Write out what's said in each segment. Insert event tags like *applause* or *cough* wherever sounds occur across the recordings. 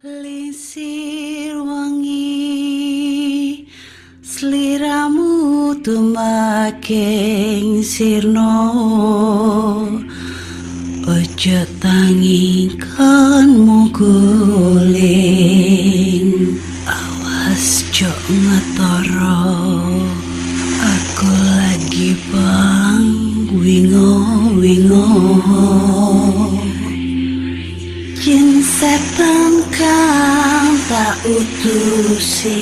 Lisir wangi Seliramu tumaking sirno. Ojo tangi kan muguling Awas jok ngetoro. Aku lagi bang wingo wingo. Jin setan kang tak utusi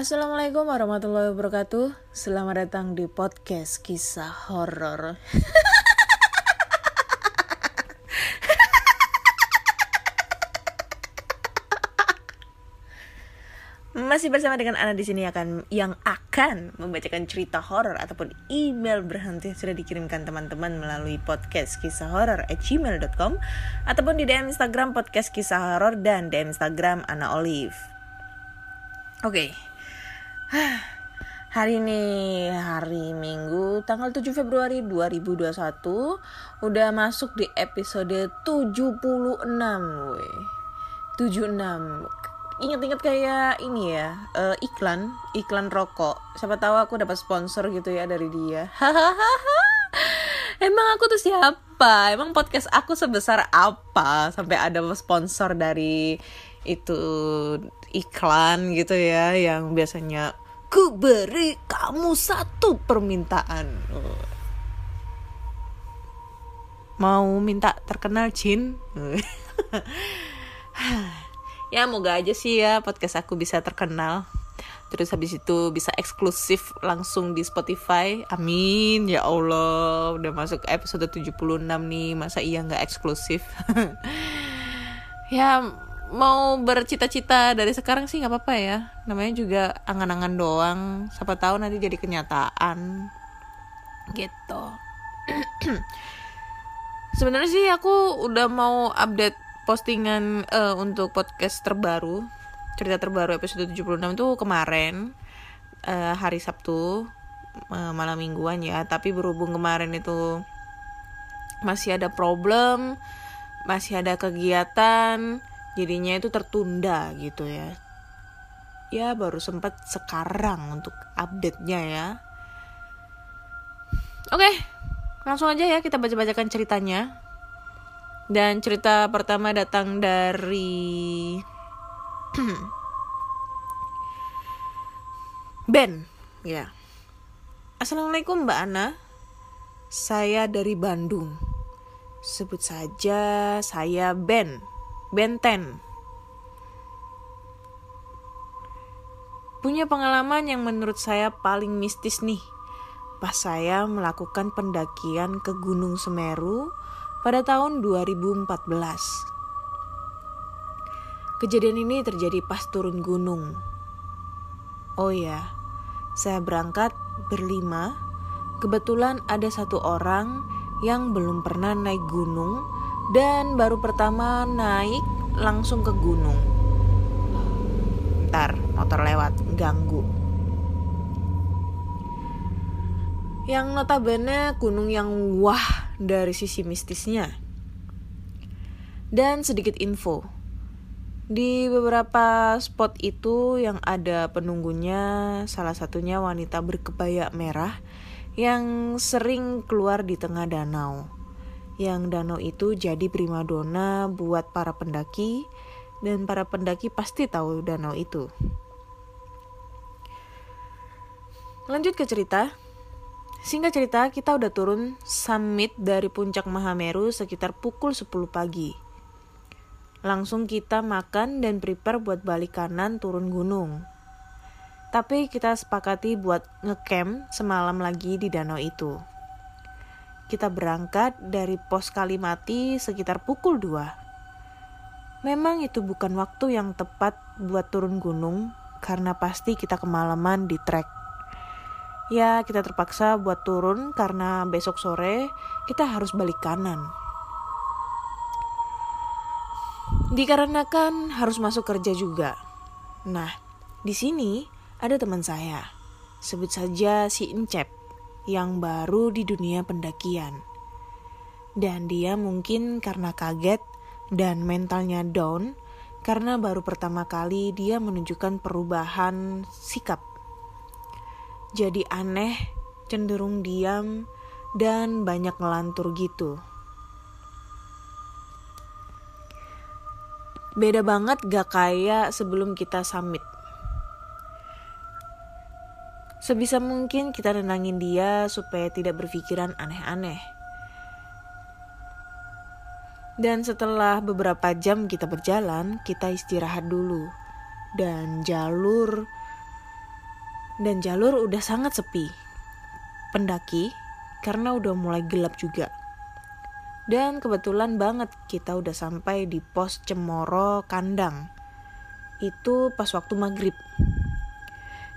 Assalamualaikum warahmatullahi wabarakatuh. Selamat datang di podcast kisah horor. Masih bersama dengan Ana di sini akan yang akan membacakan cerita horor ataupun email berhenti yang sudah dikirimkan teman-teman melalui podcast kisah horor at gmail.com ataupun di DM Instagram podcast kisah horor dan DM Instagram Ana Olive. Oke. *sighs* Hari ini hari Minggu tanggal 7 Februari 2021 udah masuk di episode 76 weh. 76. Ingat-ingat kayak ini ya, eh, iklan, iklan rokok. Siapa tahu aku dapat sponsor gitu ya dari dia. *laughs* Emang aku tuh siapa? Emang podcast aku sebesar apa sampai ada sponsor dari itu iklan gitu ya yang biasanya ku beri kamu satu permintaan. Mau minta terkenal Jin? *laughs* ya moga aja sih ya podcast aku bisa terkenal. Terus habis itu bisa eksklusif langsung di Spotify. Amin ya Allah. Udah masuk episode 76 nih. Masa iya nggak eksklusif? *laughs* ya mau bercita-cita dari sekarang sih nggak apa-apa ya. Namanya juga angan-angan doang. Siapa tahu nanti jadi kenyataan. Gitu. *clears throat* Sebenarnya sih aku udah mau update postingan eh, untuk podcast terbaru cerita terbaru episode 76 itu kemarin eh, hari Sabtu eh, malam mingguan ya tapi berhubung kemarin itu masih ada problem masih ada kegiatan jadinya itu tertunda gitu ya ya baru sempat sekarang untuk update-nya ya oke langsung aja ya kita baca-bacakan ceritanya dan cerita pertama datang dari *clears throat* Ben, ya. Assalamualaikum Mbak Ana. Saya dari Bandung. Sebut saja saya Ben. Benten. Punya pengalaman yang menurut saya paling mistis nih. Pas saya melakukan pendakian ke Gunung Semeru pada tahun 2014. Kejadian ini terjadi pas turun gunung. Oh ya, saya berangkat berlima. Kebetulan ada satu orang yang belum pernah naik gunung dan baru pertama naik langsung ke gunung. Ntar motor lewat, ganggu. Yang notabene gunung yang wah dari sisi mistisnya. Dan sedikit info, di beberapa spot itu yang ada penunggunya, salah satunya wanita berkebaya merah yang sering keluar di tengah danau. Yang danau itu jadi primadona buat para pendaki dan para pendaki pasti tahu danau itu. Lanjut ke cerita. Singkat cerita, kita udah turun summit dari puncak Mahameru sekitar pukul 10 pagi. Langsung kita makan dan prepare buat balik kanan turun gunung. Tapi kita sepakati buat ngecamp semalam lagi di danau itu. Kita berangkat dari pos Kalimati sekitar pukul 2. Memang itu bukan waktu yang tepat buat turun gunung karena pasti kita kemalaman di trek. Ya, kita terpaksa buat turun karena besok sore kita harus balik kanan. Dikarenakan harus masuk kerja juga. Nah, di sini ada teman saya. Sebut saja si Encep yang baru di dunia pendakian. Dan dia mungkin karena kaget dan mentalnya down karena baru pertama kali dia menunjukkan perubahan sikap. Jadi aneh, cenderung diam, dan banyak ngelantur gitu. Beda banget gak kayak sebelum kita summit. Sebisa mungkin kita nenangin dia supaya tidak berpikiran aneh-aneh. Dan setelah beberapa jam kita berjalan, kita istirahat dulu. Dan jalur dan jalur udah sangat sepi. Pendaki karena udah mulai gelap juga. Dan kebetulan banget kita udah sampai di pos Cemoro Kandang. Itu pas waktu maghrib.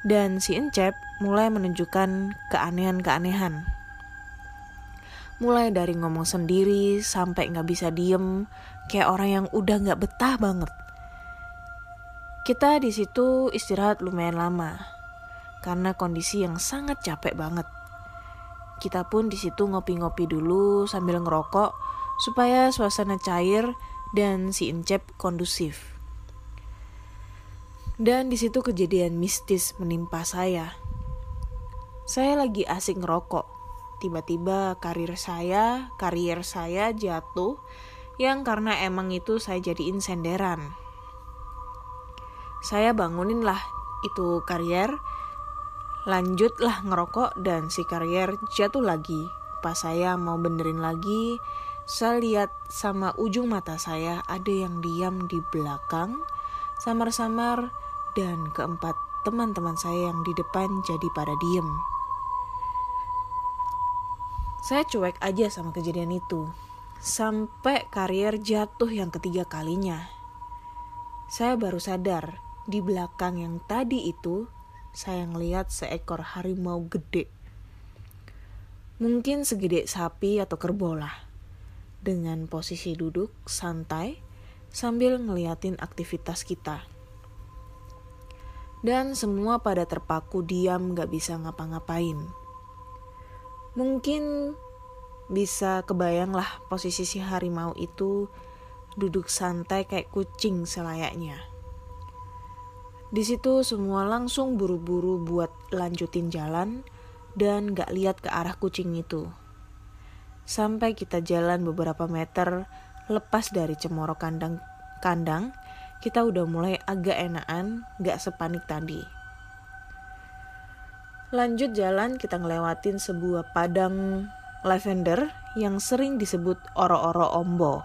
Dan si Encep mulai menunjukkan keanehan-keanehan. Mulai dari ngomong sendiri sampai nggak bisa diem, kayak orang yang udah nggak betah banget. Kita di situ istirahat lumayan lama, karena kondisi yang sangat capek banget. Kita pun di situ ngopi-ngopi dulu sambil ngerokok supaya suasana cair dan si Encep kondusif. Dan di situ kejadian mistis menimpa saya. Saya lagi asik ngerokok. Tiba-tiba karir saya, karier saya jatuh yang karena emang itu saya jadiin senderan. Saya bangunin lah itu karier, lanjutlah ngerokok dan si karier jatuh lagi. Pas saya mau benerin lagi, saya lihat sama ujung mata saya ada yang diam di belakang, samar-samar dan keempat teman-teman saya yang di depan jadi pada diem. Saya cuek aja sama kejadian itu. Sampai karier jatuh yang ketiga kalinya. Saya baru sadar di belakang yang tadi itu saya ngeliat seekor harimau gede. Mungkin segede sapi atau kerbau lah. Dengan posisi duduk santai sambil ngeliatin aktivitas kita. Dan semua pada terpaku diam gak bisa ngapa-ngapain Mungkin bisa kebayang lah posisi si harimau itu duduk santai kayak kucing selayaknya. Di situ semua langsung buru-buru buat lanjutin jalan dan gak lihat ke arah kucing itu. Sampai kita jalan beberapa meter lepas dari cemoro kandang kandang, kita udah mulai agak enakan, gak sepanik tadi. Lanjut jalan kita ngelewatin sebuah padang lavender yang sering disebut oro-oro ombo.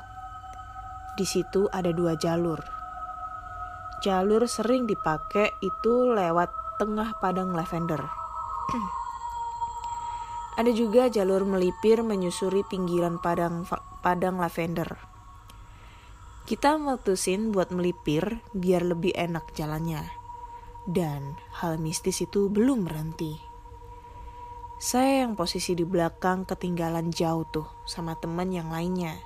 Di situ ada dua jalur. Jalur sering dipakai itu lewat tengah padang lavender. *clears throat* ada juga jalur melipir menyusuri pinggiran padang padang lavender. Kita memutusin buat melipir biar lebih enak jalannya. Dan hal mistis itu belum berhenti. Saya yang posisi di belakang ketinggalan jauh tuh sama teman yang lainnya.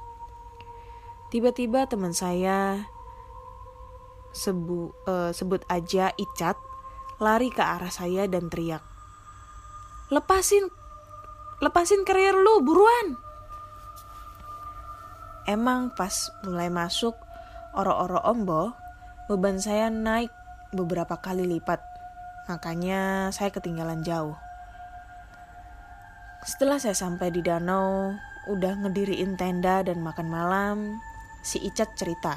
Tiba-tiba teman saya sebu, uh, sebut aja Icat lari ke arah saya dan teriak. Lepasin, lepasin karier lu buruan. Emang pas mulai masuk oro-oro ombo, beban saya naik beberapa kali lipat. Makanya saya ketinggalan jauh. Setelah saya sampai di danau, udah ngediriin tenda dan makan malam, si Icat cerita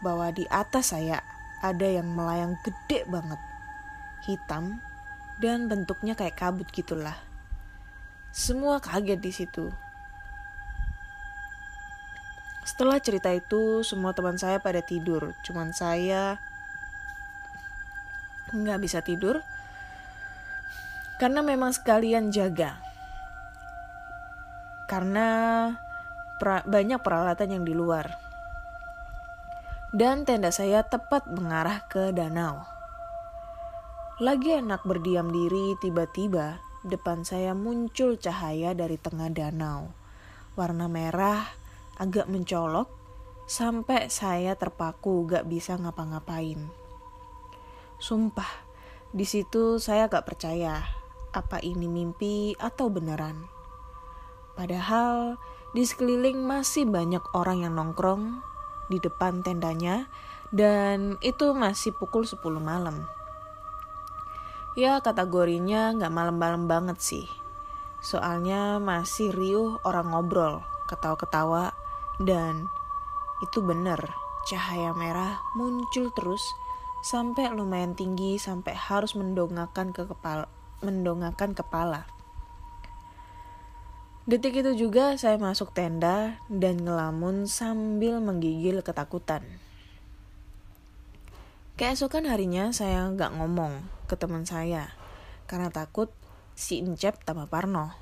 bahwa di atas saya ada yang melayang gede banget, hitam, dan bentuknya kayak kabut gitulah. Semua kaget di situ. Setelah cerita itu, semua teman saya pada tidur, cuman saya nggak bisa tidur karena memang sekalian jaga karena pra, banyak peralatan yang di luar dan tenda saya tepat mengarah ke danau lagi enak berdiam diri tiba-tiba depan saya muncul cahaya dari tengah danau. Warna merah agak mencolok sampai saya terpaku gak bisa ngapa-ngapain. Sumpah, di situ saya gak percaya apa ini mimpi atau beneran. Padahal di sekeliling masih banyak orang yang nongkrong di depan tendanya dan itu masih pukul 10 malam. Ya kategorinya nggak malam-malam banget sih. Soalnya masih riuh orang ngobrol, ketawa-ketawa, dan itu bener, cahaya merah muncul terus sampai lumayan tinggi sampai harus mendongakkan ke kepala mendongakkan kepala. Detik itu juga saya masuk tenda dan ngelamun sambil menggigil ketakutan. Keesokan harinya saya nggak ngomong ke teman saya karena takut si Encep tambah Parno.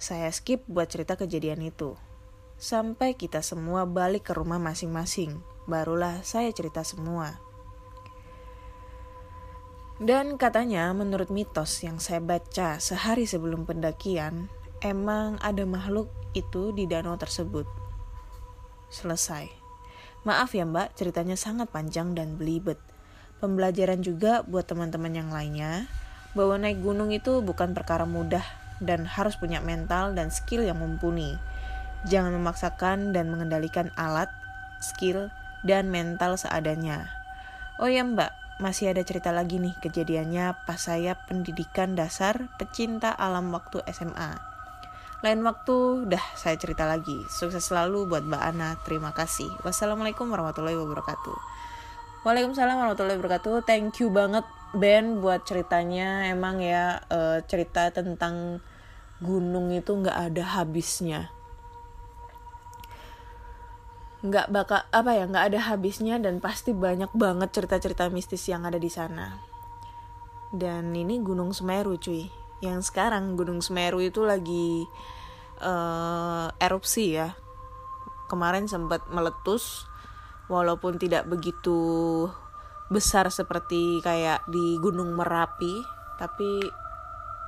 Saya skip buat cerita kejadian itu. Sampai kita semua balik ke rumah masing-masing, barulah saya cerita semua. Dan katanya menurut mitos yang saya baca sehari sebelum pendakian, emang ada makhluk itu di danau tersebut. Selesai. Maaf ya mbak, ceritanya sangat panjang dan belibet. Pembelajaran juga buat teman-teman yang lainnya, bahwa naik gunung itu bukan perkara mudah dan harus punya mental dan skill yang mumpuni. Jangan memaksakan dan mengendalikan alat, skill, dan mental seadanya. Oh ya mbak, masih ada cerita lagi nih kejadiannya pas saya pendidikan dasar pecinta alam waktu SMA. Lain waktu, dah saya cerita lagi. Sukses selalu buat Mbak Ana. Terima kasih. Wassalamualaikum warahmatullahi wabarakatuh. Waalaikumsalam warahmatullahi wabarakatuh. Thank you banget Ben buat ceritanya. Emang ya uh, cerita tentang gunung itu nggak ada habisnya. Nggak bakal apa ya nggak ada habisnya dan pasti banyak banget cerita-cerita mistis yang ada di sana. Dan ini Gunung Semeru cuy yang sekarang Gunung Semeru itu lagi uh, erupsi ya kemarin sempat meletus walaupun tidak begitu besar seperti kayak di Gunung Merapi tapi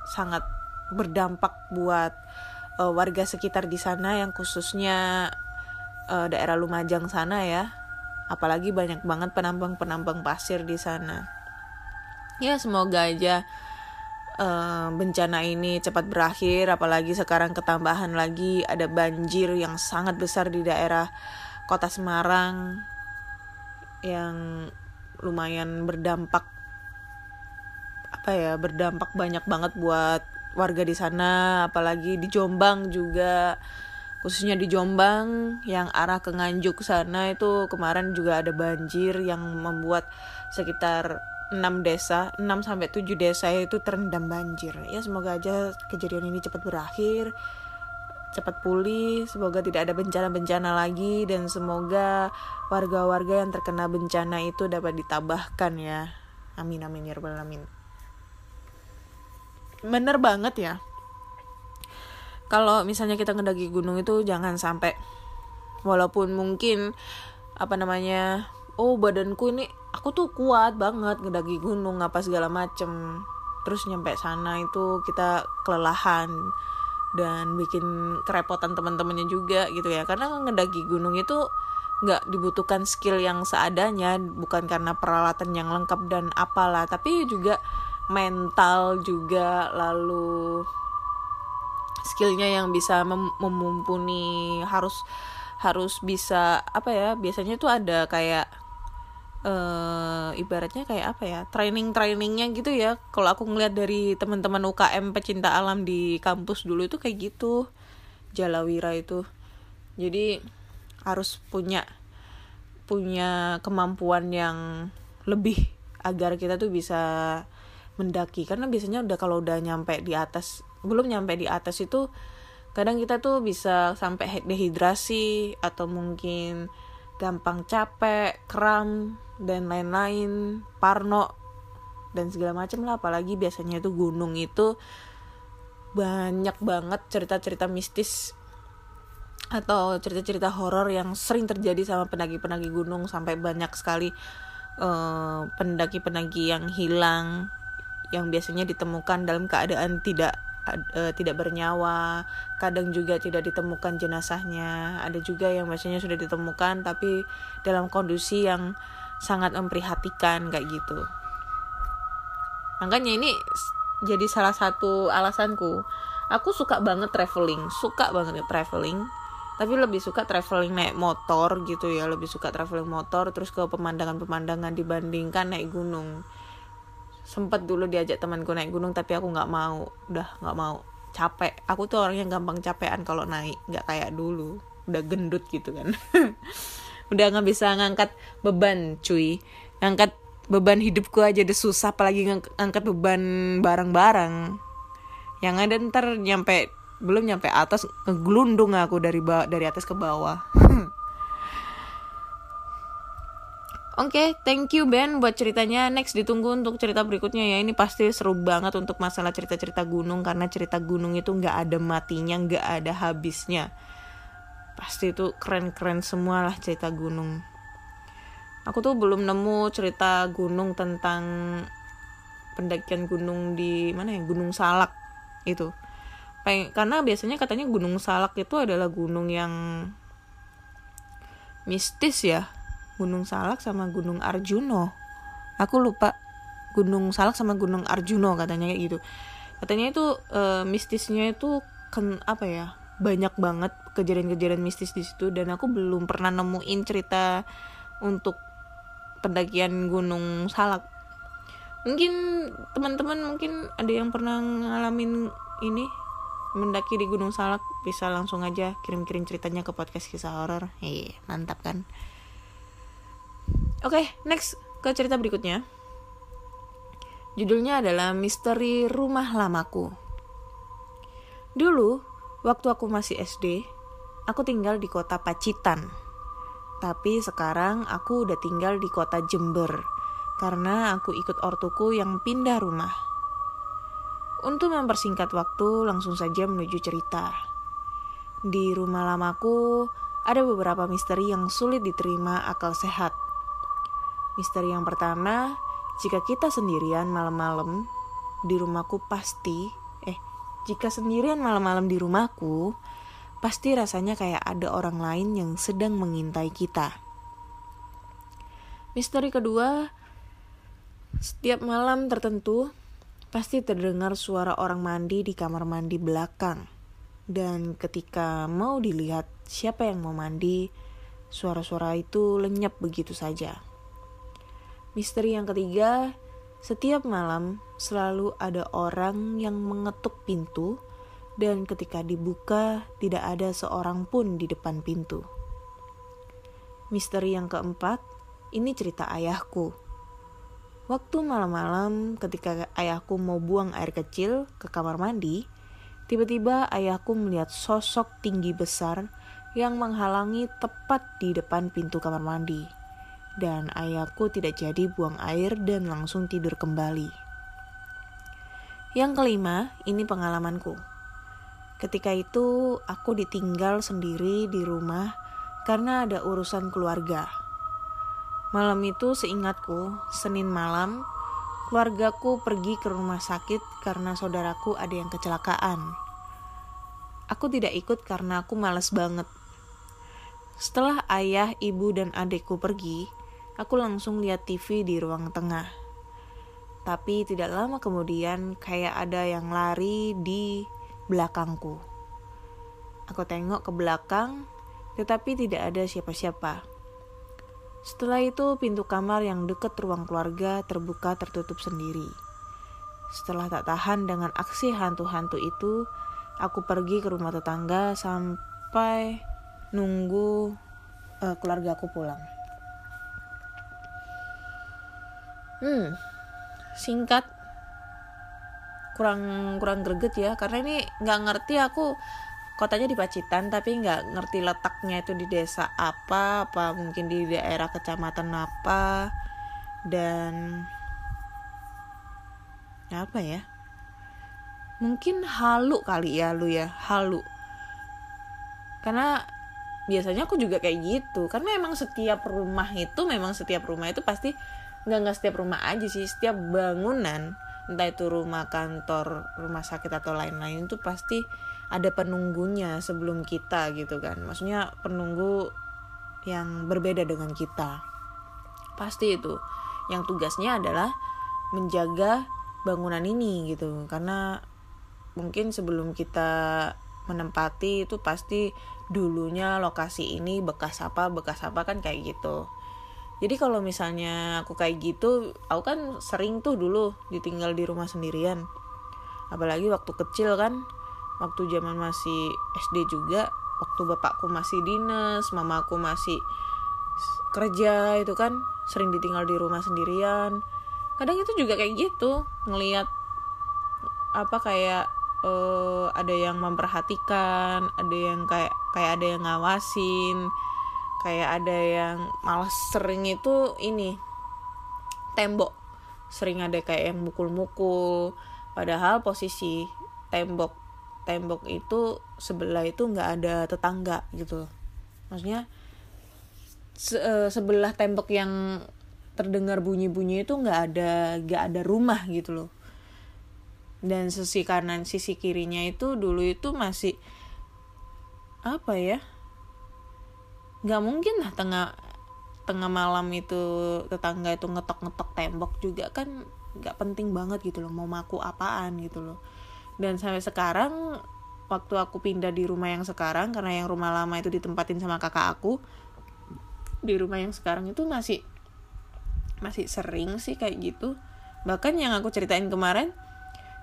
sangat berdampak buat uh, warga sekitar di sana yang khususnya uh, daerah Lumajang sana ya. Apalagi banyak banget penambang-penambang pasir di sana. Ya semoga aja uh, bencana ini cepat berakhir. Apalagi sekarang ketambahan lagi ada banjir yang sangat besar di daerah kota Semarang yang lumayan berdampak apa ya berdampak banyak banget buat warga di sana. Apalagi di Jombang juga khususnya di Jombang yang arah ke Nganjuk sana itu kemarin juga ada banjir yang membuat sekitar 6 desa, 6 sampai 7 desa itu terendam banjir. Ya semoga aja kejadian ini cepat berakhir, cepat pulih, semoga tidak ada bencana-bencana lagi dan semoga warga-warga yang terkena bencana itu dapat ditabahkan ya. Amin amin ya rabbal alamin. Bener banget ya. Kalau misalnya kita ngedaki gunung itu jangan sampai walaupun mungkin apa namanya oh badanku ini aku tuh kuat banget ngedaki gunung apa segala macem. Terus nyampe sana itu kita kelelahan dan bikin kerepotan teman-temannya juga gitu ya. Karena ngedaki gunung itu nggak dibutuhkan skill yang seadanya bukan karena peralatan yang lengkap dan apalah tapi juga mental juga lalu skillnya yang bisa mem memumpuni harus harus bisa apa ya biasanya tuh ada kayak uh, ibaratnya kayak apa ya training trainingnya gitu ya. Kalau aku ngeliat dari teman-teman UKM pecinta alam di kampus dulu itu kayak gitu Jalawira itu. Jadi harus punya punya kemampuan yang lebih agar kita tuh bisa mendaki. Karena biasanya udah kalau udah nyampe di atas belum nyampe di atas itu kadang kita tuh bisa sampai dehidrasi atau mungkin gampang capek, kram dan lain-lain, parno dan segala macam lah. Apalagi biasanya itu gunung itu banyak banget cerita-cerita mistis atau cerita-cerita horor yang sering terjadi sama pendaki-pendaki gunung. Sampai banyak sekali pendaki eh, pendaki-pendaki yang hilang yang biasanya ditemukan dalam keadaan tidak uh, tidak bernyawa kadang juga tidak ditemukan jenazahnya. Ada juga yang biasanya sudah ditemukan tapi dalam kondisi yang sangat memprihatinkan kayak gitu. Makanya ini jadi salah satu alasanku. Aku suka banget traveling suka banget traveling tapi lebih suka traveling naik motor gitu ya lebih suka traveling motor terus ke pemandangan-pemandangan dibandingkan naik gunung sempet dulu diajak temanku naik gunung tapi aku nggak mau udah nggak mau. Capek. Aku tuh orang yang gampang capean kalau naik nggak kayak dulu. Udah gendut gitu kan. *laughs* Udah nggak bisa ngangkat beban cuy. Ngangkat beban hidupku aja udah susah apalagi ngangkat beban barang-barang. Yang ada ntar nyampe belum nyampe atas ngeglundung aku dari dari atas ke bawah *laughs* Oke, okay, thank you Ben buat ceritanya. Next ditunggu untuk cerita berikutnya ya. Ini pasti seru banget untuk masalah cerita-cerita gunung karena cerita gunung itu nggak ada matinya, nggak ada habisnya. Pasti itu keren-keren semua lah cerita gunung. Aku tuh belum nemu cerita gunung tentang pendakian gunung di mana ya Gunung Salak itu. Karena biasanya katanya Gunung Salak itu adalah gunung yang mistis ya Gunung Salak sama Gunung Arjuno aku lupa Gunung Salak sama Gunung Arjuno katanya kayak gitu katanya itu e, mistisnya itu kan apa ya banyak banget kejadian-kejadian mistis di situ dan aku belum pernah nemuin cerita untuk pendakian Gunung Salak mungkin teman-teman mungkin ada yang pernah ngalamin ini mendaki di Gunung Salak bisa langsung aja kirim-kirim ceritanya ke podcast kisah horor. Iya, mantap kan? Oke, okay, next ke cerita berikutnya. Judulnya adalah Misteri Rumah Lamaku. Dulu, waktu aku masih SD, aku tinggal di kota Pacitan. Tapi sekarang aku udah tinggal di kota Jember karena aku ikut ortuku yang pindah rumah. Untuk mempersingkat waktu, langsung saja menuju cerita. Di rumah lamaku, ada beberapa misteri yang sulit diterima akal sehat Misteri yang pertama, jika kita sendirian malam-malam di rumahku pasti, eh, jika sendirian malam-malam di rumahku, pasti rasanya kayak ada orang lain yang sedang mengintai kita. Misteri kedua, setiap malam tertentu pasti terdengar suara orang mandi di kamar mandi belakang. Dan ketika mau dilihat siapa yang mau mandi, suara-suara itu lenyap begitu saja. Misteri yang ketiga, setiap malam selalu ada orang yang mengetuk pintu dan ketika dibuka tidak ada seorang pun di depan pintu. Misteri yang keempat, ini cerita ayahku. Waktu malam-malam ketika ayahku mau buang air kecil ke kamar mandi, tiba-tiba ayahku melihat sosok tinggi besar yang menghalangi tepat di depan pintu kamar mandi dan ayahku tidak jadi buang air dan langsung tidur kembali. Yang kelima, ini pengalamanku. Ketika itu, aku ditinggal sendiri di rumah karena ada urusan keluarga. Malam itu seingatku, Senin malam, keluargaku pergi ke rumah sakit karena saudaraku ada yang kecelakaan. Aku tidak ikut karena aku males banget. Setelah ayah, ibu, dan adikku pergi, Aku langsung lihat TV di ruang tengah. Tapi tidak lama kemudian kayak ada yang lari di belakangku. Aku tengok ke belakang, tetapi tidak ada siapa-siapa. Setelah itu pintu kamar yang dekat ruang keluarga terbuka tertutup sendiri. Setelah tak tahan dengan aksi hantu-hantu itu, aku pergi ke rumah tetangga sampai nunggu uh, keluarga aku pulang. Hmm. Singkat. Kurang kurang greget ya. Karena ini nggak ngerti aku kotanya di Pacitan tapi nggak ngerti letaknya itu di desa apa apa mungkin di daerah kecamatan apa dan apa ya? Mungkin halu kali ya lu ya halu. Karena biasanya aku juga kayak gitu. Karena emang setiap rumah itu memang setiap rumah itu pasti nggak nggak setiap rumah aja sih. Setiap bangunan entah itu rumah kantor rumah sakit atau lain-lain itu pasti ada penunggunya sebelum kita gitu kan. Maksudnya penunggu yang berbeda dengan kita. Pasti itu. Yang tugasnya adalah menjaga bangunan ini gitu. Karena mungkin sebelum kita menempati itu pasti dulunya lokasi ini bekas apa bekas apa kan kayak gitu jadi kalau misalnya aku kayak gitu aku kan sering tuh dulu ditinggal di rumah sendirian. Apalagi waktu kecil kan waktu zaman masih SD juga waktu bapakku masih dinas mamaku masih kerja itu kan sering ditinggal di rumah sendirian. Kadang itu juga kayak gitu ngelihat apa kayak uh, ada yang memperhatikan ada yang kayak kayak ada yang ngawasin kayak ada yang malah sering itu ini tembok. Sering ada kayak yang mukul-mukul. Padahal posisi tembok tembok itu sebelah itu nggak ada tetangga gitu maksudnya se uh, sebelah tembok yang terdengar bunyi-bunyi itu nggak ada nggak ada rumah gitu loh. Dan sisi kanan sisi kirinya itu dulu itu masih apa ya nggak mungkin lah tengah tengah malam itu tetangga itu ngetok-ngetok tembok juga kan nggak penting banget gitu loh mau maku apaan gitu loh. Dan sampai sekarang waktu aku pindah di rumah yang sekarang karena yang rumah lama itu ditempatin sama kakak aku di rumah yang sekarang itu masih masih sering sih kayak gitu. Bahkan yang aku ceritain kemarin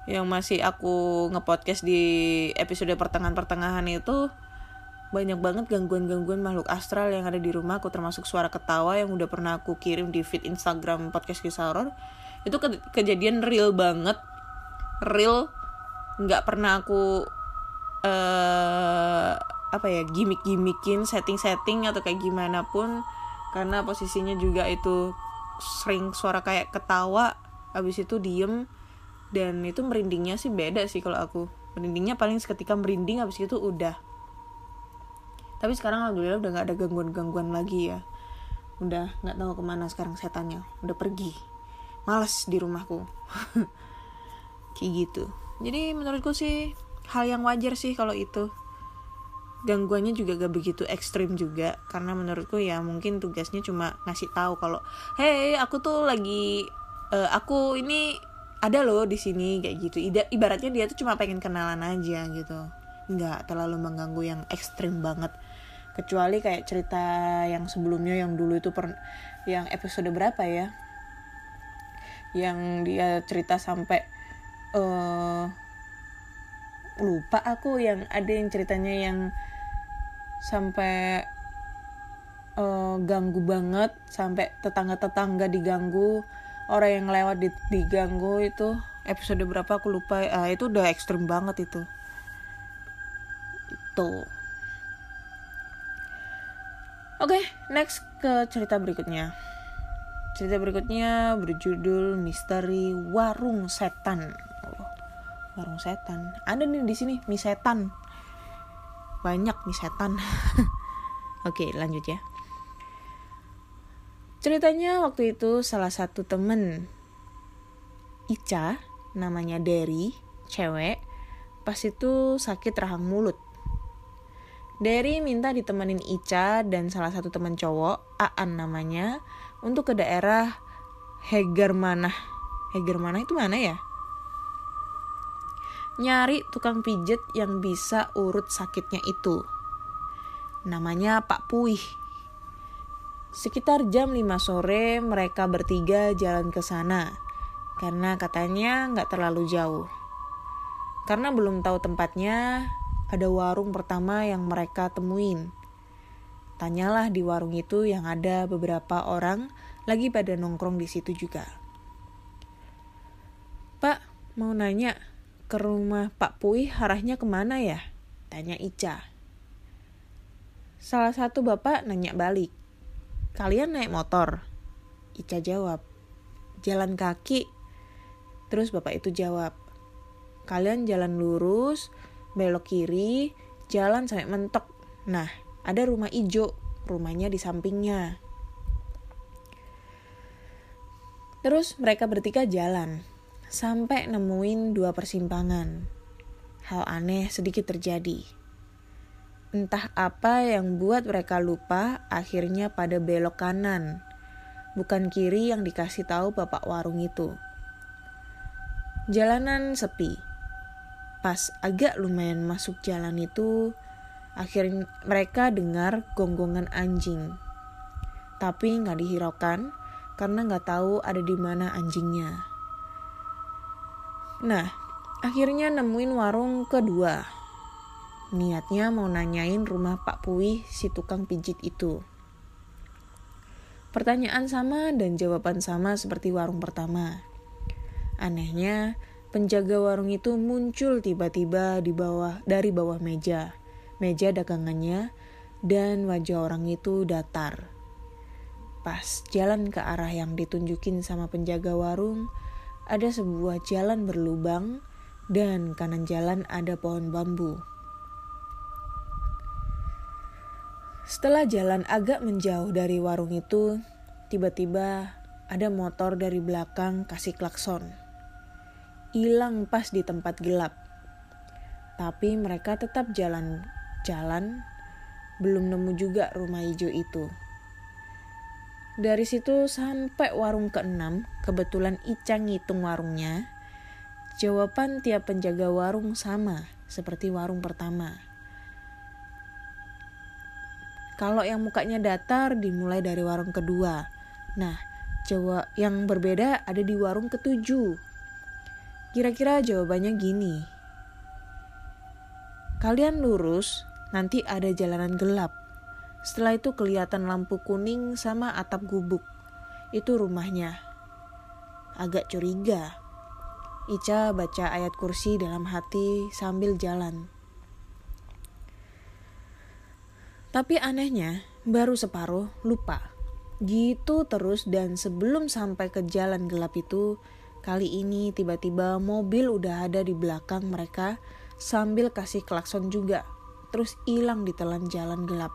yang masih aku ngepodcast di episode pertengahan-pertengahan itu banyak banget gangguan-gangguan makhluk astral yang ada di rumah aku termasuk suara ketawa yang udah pernah aku kirim di feed Instagram podcast kisah horror itu ke kejadian real banget. Real nggak pernah aku uh, apa ya gimmick-gimmickin setting-setting atau kayak gimana pun. Karena posisinya juga itu sering suara kayak ketawa habis itu diem. Dan itu merindingnya sih beda sih kalau aku. Merindingnya paling seketika merinding habis itu udah tapi sekarang alhamdulillah udah nggak ada gangguan-gangguan lagi ya. Udah nggak tahu ke mana sekarang setannya. Udah pergi. Males di rumahku. *laughs* Kayak gitu. Jadi menurutku sih hal yang wajar sih kalau itu. Gangguannya juga gak begitu ekstrim juga. Karena menurutku ya mungkin tugasnya cuma ngasih tahu kalau hey aku tuh lagi uh, aku ini ada loh di sini kayak gitu. Ibaratnya dia tuh cuma pengen kenalan aja gitu. Nggak terlalu mengganggu yang ekstrim banget kecuali kayak cerita yang sebelumnya yang dulu itu per yang episode berapa ya? Yang dia cerita sampai uh, lupa aku yang ada yang ceritanya yang sampai uh, ganggu banget sampai tetangga-tetangga diganggu orang yang lewat diganggu itu. Episode berapa aku lupa. Uh, itu udah ekstrim banget itu. Itu oke okay, next ke cerita berikutnya. Cerita berikutnya berjudul misteri warung setan. Oh, warung setan. Ada nih di sini mie setan. Banyak nih setan. *laughs* Oke lanjut ya. Ceritanya waktu itu salah satu temen Ica namanya Derry cewek pas itu sakit rahang mulut Derry minta ditemenin Ica dan salah satu teman cowok Aan namanya untuk ke daerah Heger mana Heger mana itu mana ya nyari tukang pijet yang bisa urut sakitnya itu. Namanya Pak Puih. Sekitar jam 5 sore mereka bertiga jalan ke sana karena katanya nggak terlalu jauh. Karena belum tahu tempatnya, ada warung pertama yang mereka temuin. Tanyalah di warung itu yang ada beberapa orang lagi pada nongkrong di situ juga. Pak, mau nanya, ke rumah Pak Pui arahnya ke mana ya? Tanya Ica. Salah satu bapak nanya balik. Kalian naik motor? Ica jawab. Jalan kaki. Terus bapak itu jawab. Kalian jalan lurus, belok kiri, jalan sampai mentok. Nah, ada rumah ijo, rumahnya di sampingnya. Terus mereka bertiga jalan sampai nemuin dua persimpangan. Hal aneh sedikit terjadi. Entah apa yang buat mereka lupa, akhirnya pada belok kanan. Bukan kiri yang dikasih tahu bapak warung itu. Jalanan sepi. Pas agak lumayan masuk jalan itu, akhirnya mereka dengar gonggongan anjing. Tapi nggak dihiraukan karena nggak tahu ada di mana anjingnya. Nah, akhirnya nemuin warung kedua. Niatnya mau nanyain rumah Pak Puih si tukang pijit itu. Pertanyaan sama dan jawaban sama seperti warung pertama. Anehnya, penjaga warung itu muncul tiba-tiba di bawah dari bawah meja, meja dagangannya, dan wajah orang itu datar. Pas jalan ke arah yang ditunjukin sama penjaga warung, ada sebuah jalan berlubang dan kanan jalan ada pohon bambu. Setelah jalan agak menjauh dari warung itu, tiba-tiba ada motor dari belakang kasih klakson. Hilang pas di tempat gelap. Tapi mereka tetap jalan-jalan, belum nemu juga rumah hijau itu. Dari situ sampai warung keenam, kebetulan Ica ngitung warungnya. Jawaban tiap penjaga warung sama, seperti warung pertama. Kalau yang mukanya datar dimulai dari warung kedua. Nah, jawab yang berbeda ada di warung ketujuh. Kira-kira jawabannya gini. Kalian lurus, nanti ada jalanan gelap. Setelah itu kelihatan lampu kuning sama atap gubuk. Itu rumahnya. Agak curiga. Ica baca ayat kursi dalam hati sambil jalan. Tapi anehnya, baru separuh lupa. Gitu terus dan sebelum sampai ke jalan gelap itu, kali ini tiba-tiba mobil udah ada di belakang mereka sambil kasih klakson juga. Terus hilang di telan jalan gelap.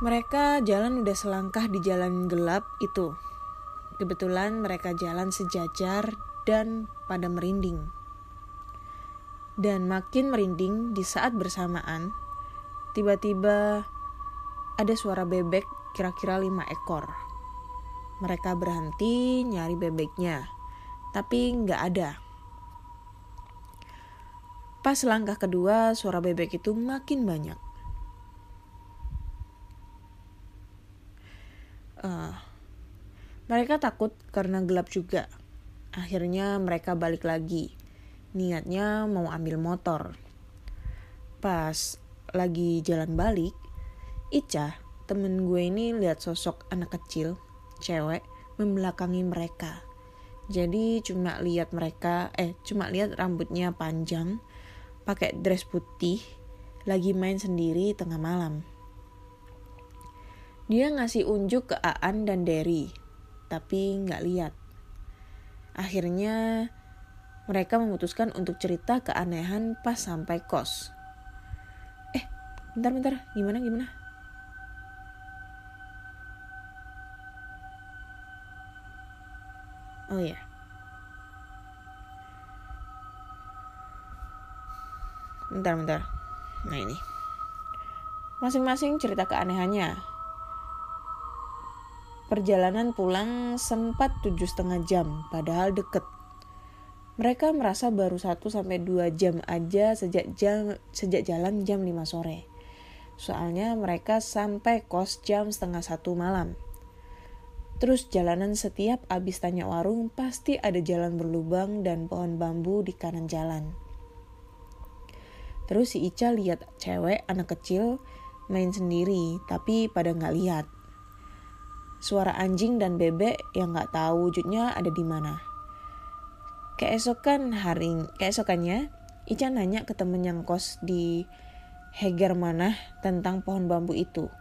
Mereka jalan udah selangkah di jalan gelap itu. Kebetulan mereka jalan sejajar dan pada merinding. Dan makin merinding di saat bersamaan, tiba-tiba ada suara bebek kira-kira lima ekor. Mereka berhenti nyari bebeknya, tapi nggak ada. Pas langkah kedua, suara bebek itu makin banyak. Uh, mereka takut karena gelap juga. Akhirnya mereka balik lagi. Niatnya mau ambil motor. Pas lagi jalan balik, Ica, temen gue ini lihat sosok anak kecil, cewek, membelakangi mereka. Jadi cuma lihat mereka, eh cuma lihat rambutnya panjang, pakai dress putih, lagi main sendiri tengah malam. Dia ngasih unjuk ke Aan dan Derry, tapi nggak lihat. Akhirnya mereka memutuskan untuk cerita keanehan pas sampai kos. Eh, bentar-bentar, gimana gimana? Oh ya. Bentar-bentar. Nah ini. Masing-masing cerita keanehannya. Perjalanan pulang sempat tujuh setengah jam, padahal deket. Mereka merasa baru 1 sampai 2 jam aja sejak jam sejak jalan jam 5 sore. Soalnya mereka sampai kos jam setengah satu malam. Terus jalanan setiap abis tanya warung pasti ada jalan berlubang dan pohon bambu di kanan jalan. Terus si Ica lihat cewek anak kecil main sendiri tapi pada nggak lihat suara anjing dan bebek yang nggak tahu wujudnya ada di mana. Keesokan hari, keesokannya, Ica nanya ke temen yang kos di Heger mana tentang pohon bambu itu.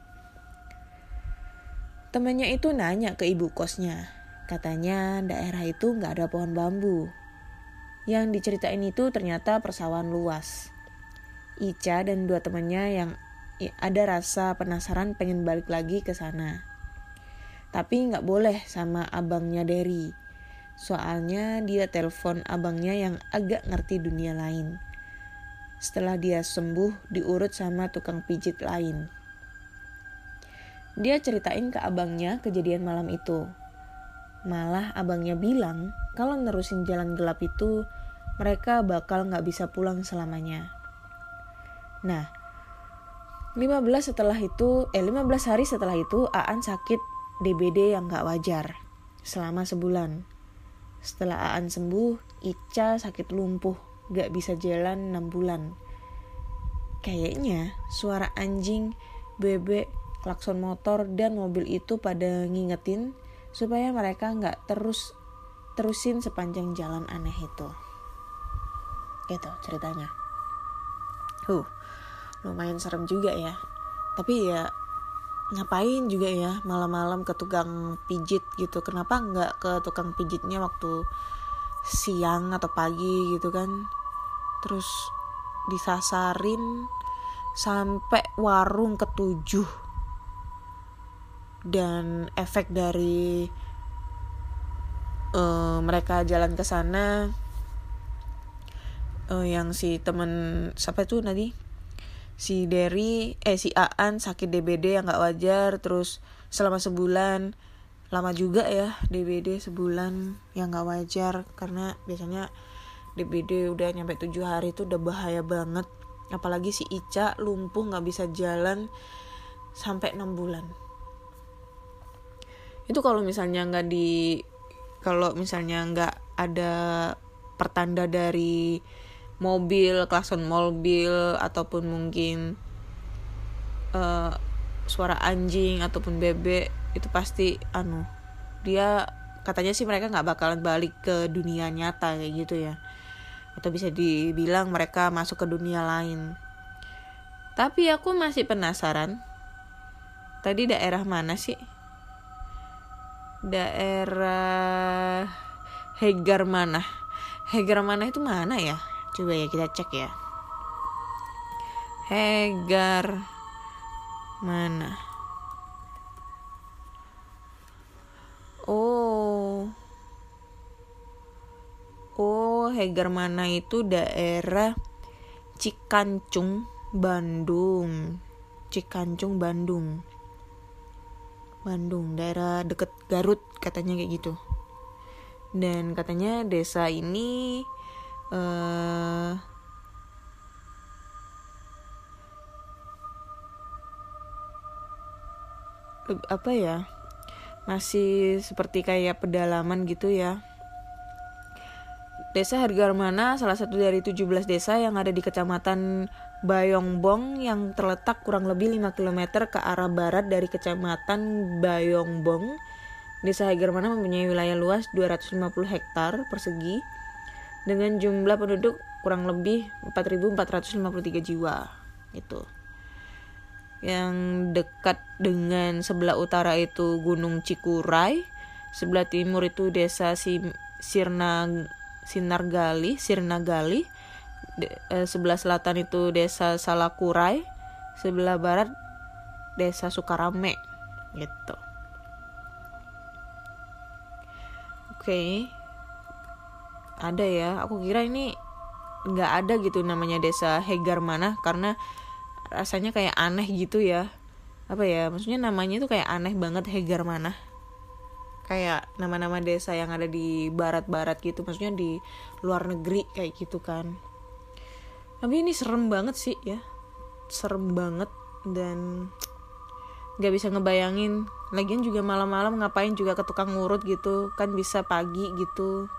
Temennya itu nanya ke ibu kosnya. Katanya daerah itu nggak ada pohon bambu. Yang diceritain itu ternyata persawahan luas. Ica dan dua temannya yang ada rasa penasaran pengen balik lagi ke sana. Tapi nggak boleh sama abangnya Derry. Soalnya dia telepon abangnya yang agak ngerti dunia lain. Setelah dia sembuh, diurut sama tukang pijit lain. Dia ceritain ke abangnya kejadian malam itu. Malah abangnya bilang kalau nerusin jalan gelap itu mereka bakal nggak bisa pulang selamanya. Nah, 15 setelah itu, eh 15 hari setelah itu Aan sakit DBD yang nggak wajar selama sebulan. Setelah Aan sembuh, Ica sakit lumpuh, gak bisa jalan 6 bulan. Kayaknya suara anjing, bebek, klakson motor, dan mobil itu pada ngingetin supaya mereka gak terus terusin sepanjang jalan aneh itu. Gitu ceritanya. Huh, lumayan serem juga ya. Tapi ya ngapain juga ya malam-malam ke tukang pijit gitu kenapa nggak ke tukang pijitnya waktu siang atau pagi gitu kan terus disasarin sampai warung ketujuh dan efek dari uh, mereka jalan ke sana uh, yang si temen siapa tuh tadi? Si Derry eh si Aan sakit DBD yang nggak wajar terus selama sebulan lama juga ya DBD sebulan yang nggak wajar karena biasanya DBD udah nyampe tujuh hari itu udah bahaya banget. Apalagi si Ica lumpuh nggak bisa jalan sampai enam bulan itu kalau misalnya nggak di kalau misalnya nggak ada pertanda dari mobil klakson mobil ataupun mungkin uh, suara anjing ataupun bebek itu pasti anu dia katanya sih mereka nggak bakalan balik ke dunia nyata kayak gitu ya. Atau bisa dibilang mereka masuk ke dunia lain. Tapi aku masih penasaran tadi daerah mana sih daerah Hegar mana Hegar mana itu mana ya Coba ya kita cek ya. Hegar mana? Oh. Oh, Hegar mana itu daerah Cikancung, Bandung. Cikancung, Bandung. Bandung, daerah deket Garut katanya kayak gitu. Dan katanya desa ini uh, apa ya masih seperti kayak pedalaman gitu ya Desa Hargarmana salah satu dari 17 desa yang ada di Kecamatan Bayongbong yang terletak kurang lebih 5 km ke arah barat dari Kecamatan Bayongbong. Desa Hargarmana mempunyai wilayah luas 250 hektar persegi dengan jumlah penduduk kurang lebih 4.453 jiwa itu yang dekat dengan sebelah utara itu Gunung Cikuray sebelah timur itu desa si Sirna Sinargali Sirnagali de, eh, sebelah selatan itu desa Salakurai sebelah barat desa Sukarame gitu. Oke. Okay ada ya aku kira ini nggak ada gitu namanya desa Hegar mana karena rasanya kayak aneh gitu ya. Apa ya maksudnya namanya itu kayak aneh banget Hegar mana. Kayak nama-nama desa yang ada di barat-barat gitu maksudnya di luar negeri kayak gitu kan tapi ini serem banget sih ya. Serem banget dan nggak bisa ngebayangin. Lagian juga malam-malam ngapain juga ke tukang ngurut gitu kan bisa pagi gitu.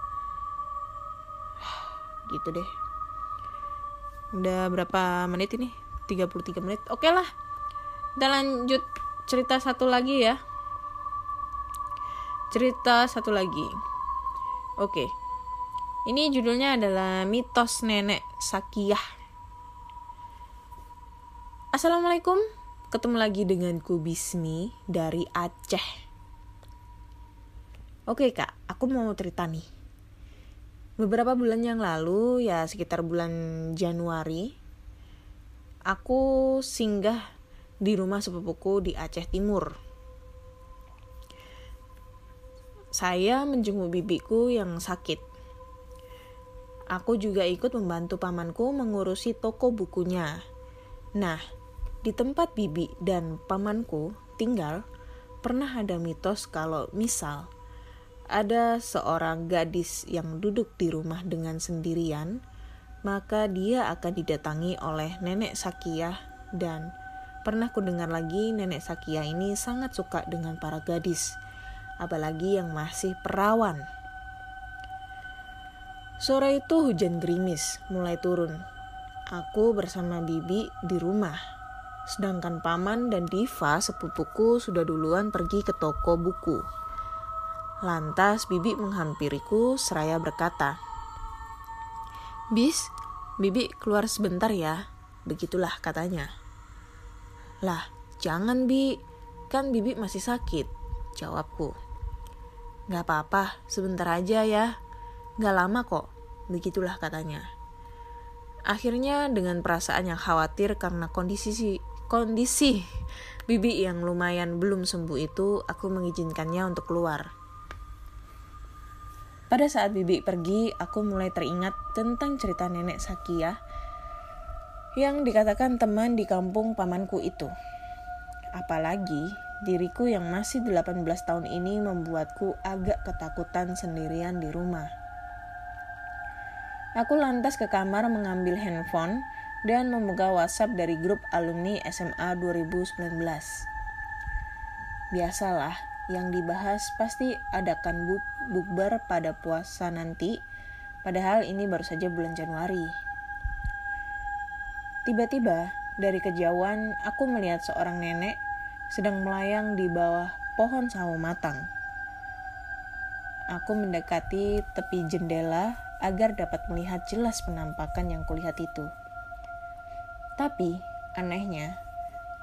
*sighs* Gitu deh. Udah berapa menit ini? 33 menit. Oke lah kita lanjut cerita satu lagi ya. Cerita satu lagi. Oke ini judulnya adalah mitos nenek Sakiyah Assalamualaikum. Ketemu lagi denganku Bismi dari Aceh. Oke kak, aku mau cerita nih. Beberapa bulan yang lalu ya sekitar bulan Januari aku singgah di rumah sepupuku di Aceh Timur. Saya menjenguk bibiku yang sakit. Aku juga ikut membantu pamanku mengurusi toko bukunya. Nah, di tempat bibi dan pamanku tinggal, pernah ada mitos kalau misal ada seorang gadis yang duduk di rumah dengan sendirian, maka dia akan didatangi oleh nenek Sakiyah dan pernah ku dengar lagi nenek Sakiyah ini sangat suka dengan para gadis, apalagi yang masih perawan. Sore itu hujan gerimis mulai turun. Aku bersama Bibi di rumah Sedangkan paman dan Diva sepupuku sudah duluan pergi ke toko buku. Lantas Bibi menghampiriku seraya berkata, Bis, Bibi keluar sebentar ya. Begitulah katanya. Lah, jangan Bi, kan Bibi masih sakit, jawabku. Gak apa-apa, sebentar aja ya. Gak lama kok, begitulah katanya. Akhirnya dengan perasaan yang khawatir karena kondisi kondisi Bibi yang lumayan belum sembuh itu, aku mengizinkannya untuk keluar. Pada saat Bibi pergi, aku mulai teringat tentang cerita nenek Sakia yang dikatakan teman di kampung pamanku itu. Apalagi diriku yang masih 18 tahun ini membuatku agak ketakutan sendirian di rumah. Aku lantas ke kamar mengambil handphone dan membuka WhatsApp dari grup alumni SMA 2019. Biasalah, yang dibahas pasti adakan buk bukber pada puasa nanti, padahal ini baru saja bulan Januari. Tiba-tiba, dari kejauhan aku melihat seorang nenek sedang melayang di bawah pohon sawo matang. Aku mendekati tepi jendela agar dapat melihat jelas penampakan yang kulihat itu. Tapi, anehnya,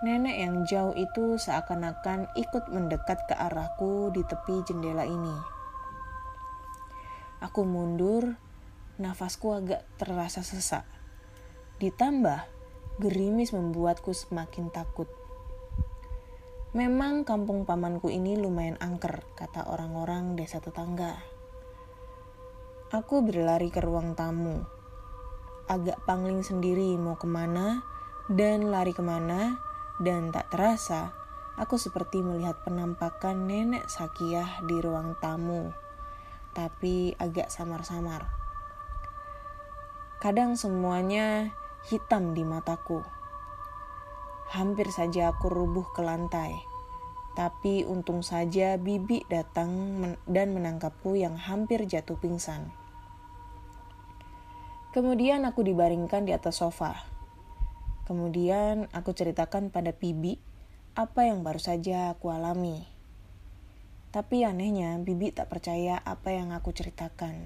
nenek yang jauh itu seakan-akan ikut mendekat ke arahku di tepi jendela ini. Aku mundur, nafasku agak terasa sesak. Ditambah, gerimis membuatku semakin takut. Memang kampung pamanku ini lumayan angker, kata orang-orang desa tetangga. Aku berlari ke ruang tamu, agak pangling sendiri mau ke mana dan lari ke mana dan tak terasa aku seperti melihat penampakan nenek Sakiyah di ruang tamu tapi agak samar-samar. Kadang semuanya hitam di mataku. Hampir saja aku rubuh ke lantai. Tapi untung saja bibi datang dan menangkapku yang hampir jatuh pingsan. Kemudian aku dibaringkan di atas sofa. Kemudian aku ceritakan pada Bibi apa yang baru saja aku alami. Tapi anehnya Bibi tak percaya apa yang aku ceritakan.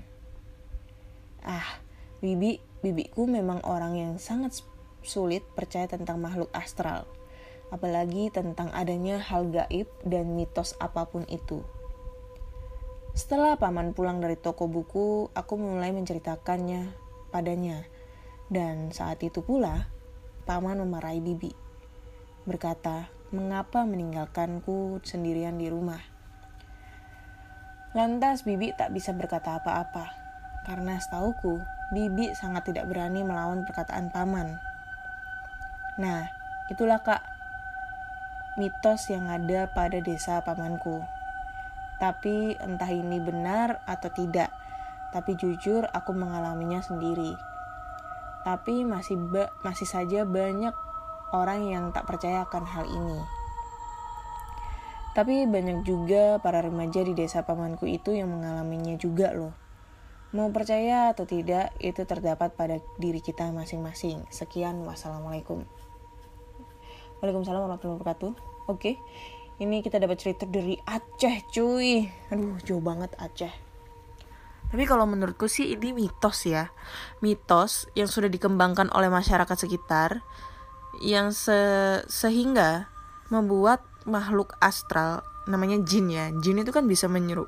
Ah, Bibi, Bibiku memang orang yang sangat sulit percaya tentang makhluk astral. Apalagi tentang adanya hal gaib dan mitos apa pun itu. Setelah paman pulang dari toko buku, aku mulai menceritakannya padanya. Dan saat itu pula, paman memarahi bibi. Berkata, mengapa meninggalkanku sendirian di rumah. Lantas bibi tak bisa berkata apa-apa, karena setauku, bibi sangat tidak berani melawan perkataan paman. Nah, itulah kak, mitos yang ada pada desa pamanku. Tapi entah ini benar atau tidak, tapi jujur aku mengalaminya sendiri. Tapi masih ba masih saja banyak orang yang tak percaya akan hal ini. Tapi banyak juga para remaja di desa pamanku itu yang mengalaminya juga loh. Mau percaya atau tidak, itu terdapat pada diri kita masing-masing. Sekian, wassalamualaikum. Waalaikumsalam warahmatullahi wabarakatuh. Oke, ini kita dapat cerita dari Aceh cuy. Aduh, jauh banget Aceh. Tapi kalau menurutku sih ini mitos ya. Mitos yang sudah dikembangkan oleh masyarakat sekitar yang se sehingga membuat makhluk astral namanya jin ya. Jin itu kan bisa menyeru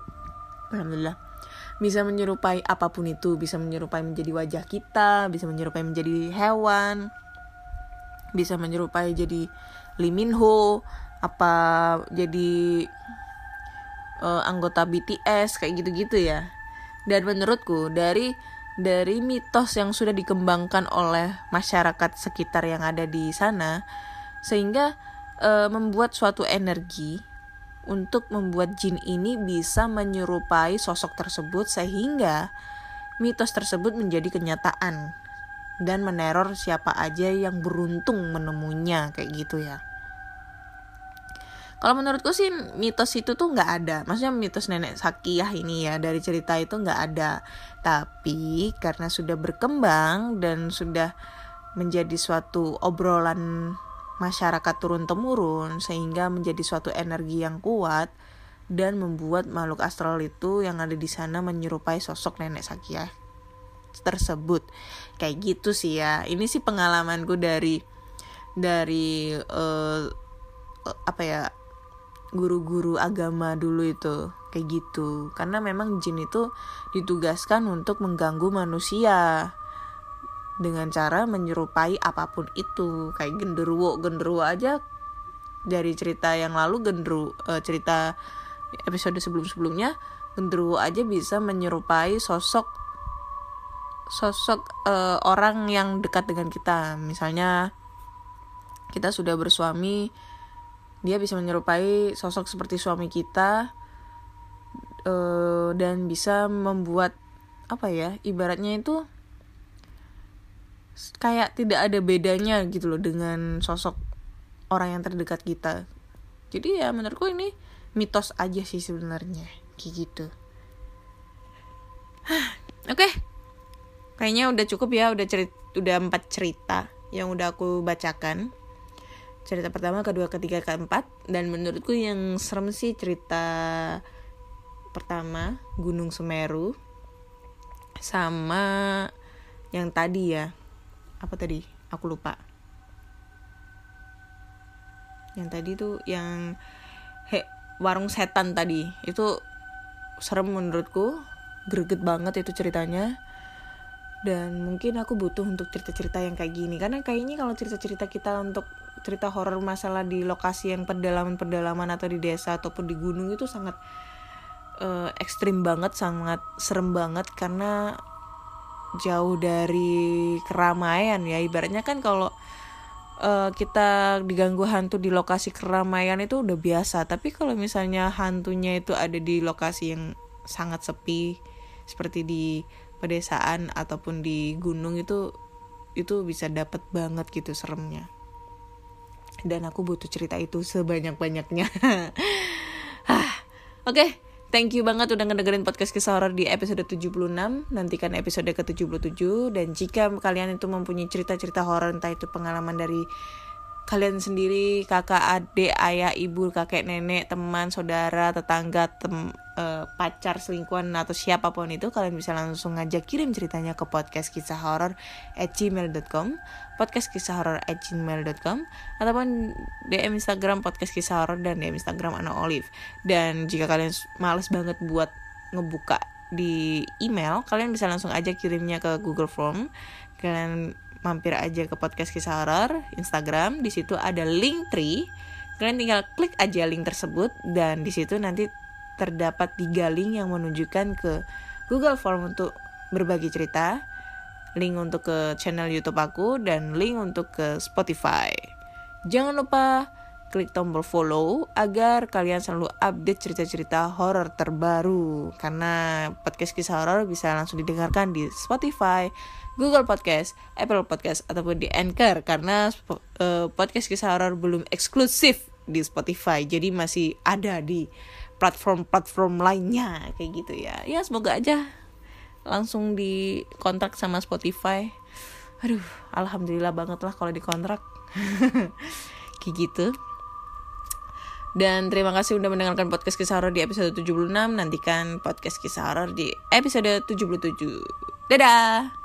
Alhamdulillah. Bisa menyerupai apa pun itu, bisa menyerupai menjadi wajah kita, bisa menyerupai menjadi hewan, bisa menyerupai jadi liminho, apa jadi uh, anggota BTS kayak gitu-gitu ya. Dan menurutku dari dari mitos yang sudah dikembangkan oleh masyarakat sekitar yang ada di sana sehingga uh, membuat suatu energi untuk membuat jin ini bisa menyerupai sosok tersebut sehingga mitos tersebut menjadi kenyataan dan meneror siapa aja yang beruntung menemunya kayak gitu ya. Kalau menurutku sih mitos itu tuh nggak ada. Maksudnya mitos nenek Sakiyah ini ya dari cerita itu nggak ada. Tapi karena sudah berkembang dan sudah menjadi suatu obrolan masyarakat turun temurun sehingga menjadi suatu energi yang kuat dan membuat makhluk astral itu yang ada di sana menyerupai sosok nenek Sakiyah tersebut. Kayak gitu sih ya. Ini sih pengalamanku dari dari uh, apa ya guru-guru agama dulu itu kayak gitu karena memang jin itu ditugaskan untuk mengganggu manusia dengan cara menyerupai apa pun itu kayak genderuwo genderuwo aja dari cerita yang lalu genderu uh, cerita episode sebelum-sebelumnya genderuwo aja bisa menyerupai sosok sosok uh, orang yang dekat dengan kita. Misalnya kita sudah bersuami dia bisa menyerupai sosok seperti suami kita uh, dan bisa membuat apa ya ibaratnya itu kayak tidak ada bedanya gitu loh dengan sosok orang yang terdekat kita. Jadi ya menurutku ini mitos aja sih sebenarnya kayak gitu. *sighs* Oke. okay. Kayaknya udah cukup ya udah cerita udah empat cerita yang udah aku bacakan. Cerita pertama kedua ketiga keempat. Dan menurutku yang serem sih cerita pertama Gunung Semeru. Sama yang tadi ya. Apa tadi? Aku lupa. Yang tadi tuh yang he, warung setan tadi. Itu serem menurutku. Greget banget itu ceritanya dan mungkin aku butuh untuk cerita-cerita yang kayak gini. Karena kayaknya kalau cerita-cerita kita untuk cerita horor masalah di lokasi yang pedalaman-pedalaman atau di desa ataupun di gunung itu sangat uh, ekstrim banget, sangat serem banget. Karena jauh dari keramaian ya. Ibaratnya kan kalau uh, kita diganggu hantu di lokasi keramaian itu udah biasa, tapi kalau misalnya hantunya itu ada di lokasi yang sangat sepi seperti di pedesaan ataupun di gunung itu itu bisa dapat banget gitu seremnya dan aku butuh cerita itu sebanyak-banyaknya. *laughs* Oke, okay, thank you banget udah ngedengerin podcast kisah horor di episode 76. Nantikan episode ke-77 dan jika kalian itu mempunyai cerita-cerita horor entah itu pengalaman dari kalian sendiri, kakak, adik, ayah, ibu, kakek, nenek, teman, saudara, tetangga, tem, uh, pacar, selingkuhan atau siapa pun itu kalian bisa langsung ngajak kirim ceritanya ke podcast kisah horor at gmail.com podcast kisah horor at gmail.com ataupun DM Instagram podcast kisah horor dan DM Instagram Ana Olive. Dan jika kalian males banget buat ngebuka di email kalian bisa langsung aja kirimnya ke Google Form. Kalian mampir aja ke podcast kisah horor Instagram. Di situ ada link tree kalian tinggal klik aja link tersebut dan di situ nanti terdapat tiga link yang menunjukkan ke Google Form untuk berbagi cerita link untuk ke channel YouTube aku dan link untuk ke Spotify. Jangan lupa klik tombol follow agar kalian selalu update cerita-cerita horor terbaru. Karena podcast kisah horor bisa langsung didengarkan di Spotify, Google Podcast, Apple Podcast ataupun di Anchor. Karena uh, podcast kisah horor belum eksklusif di Spotify jadi masih ada di platform-platform lainnya. Kayak gitu ya. Ya semoga aja langsung di kontrak sama Spotify. Aduh alhamdulillah banget lah kalau dikontrak. *laughs* Kayak gitu dan terima kasih udah mendengarkan podcast kisah horor di episode 76 nantikan podcast kisah horor di episode 77 dadah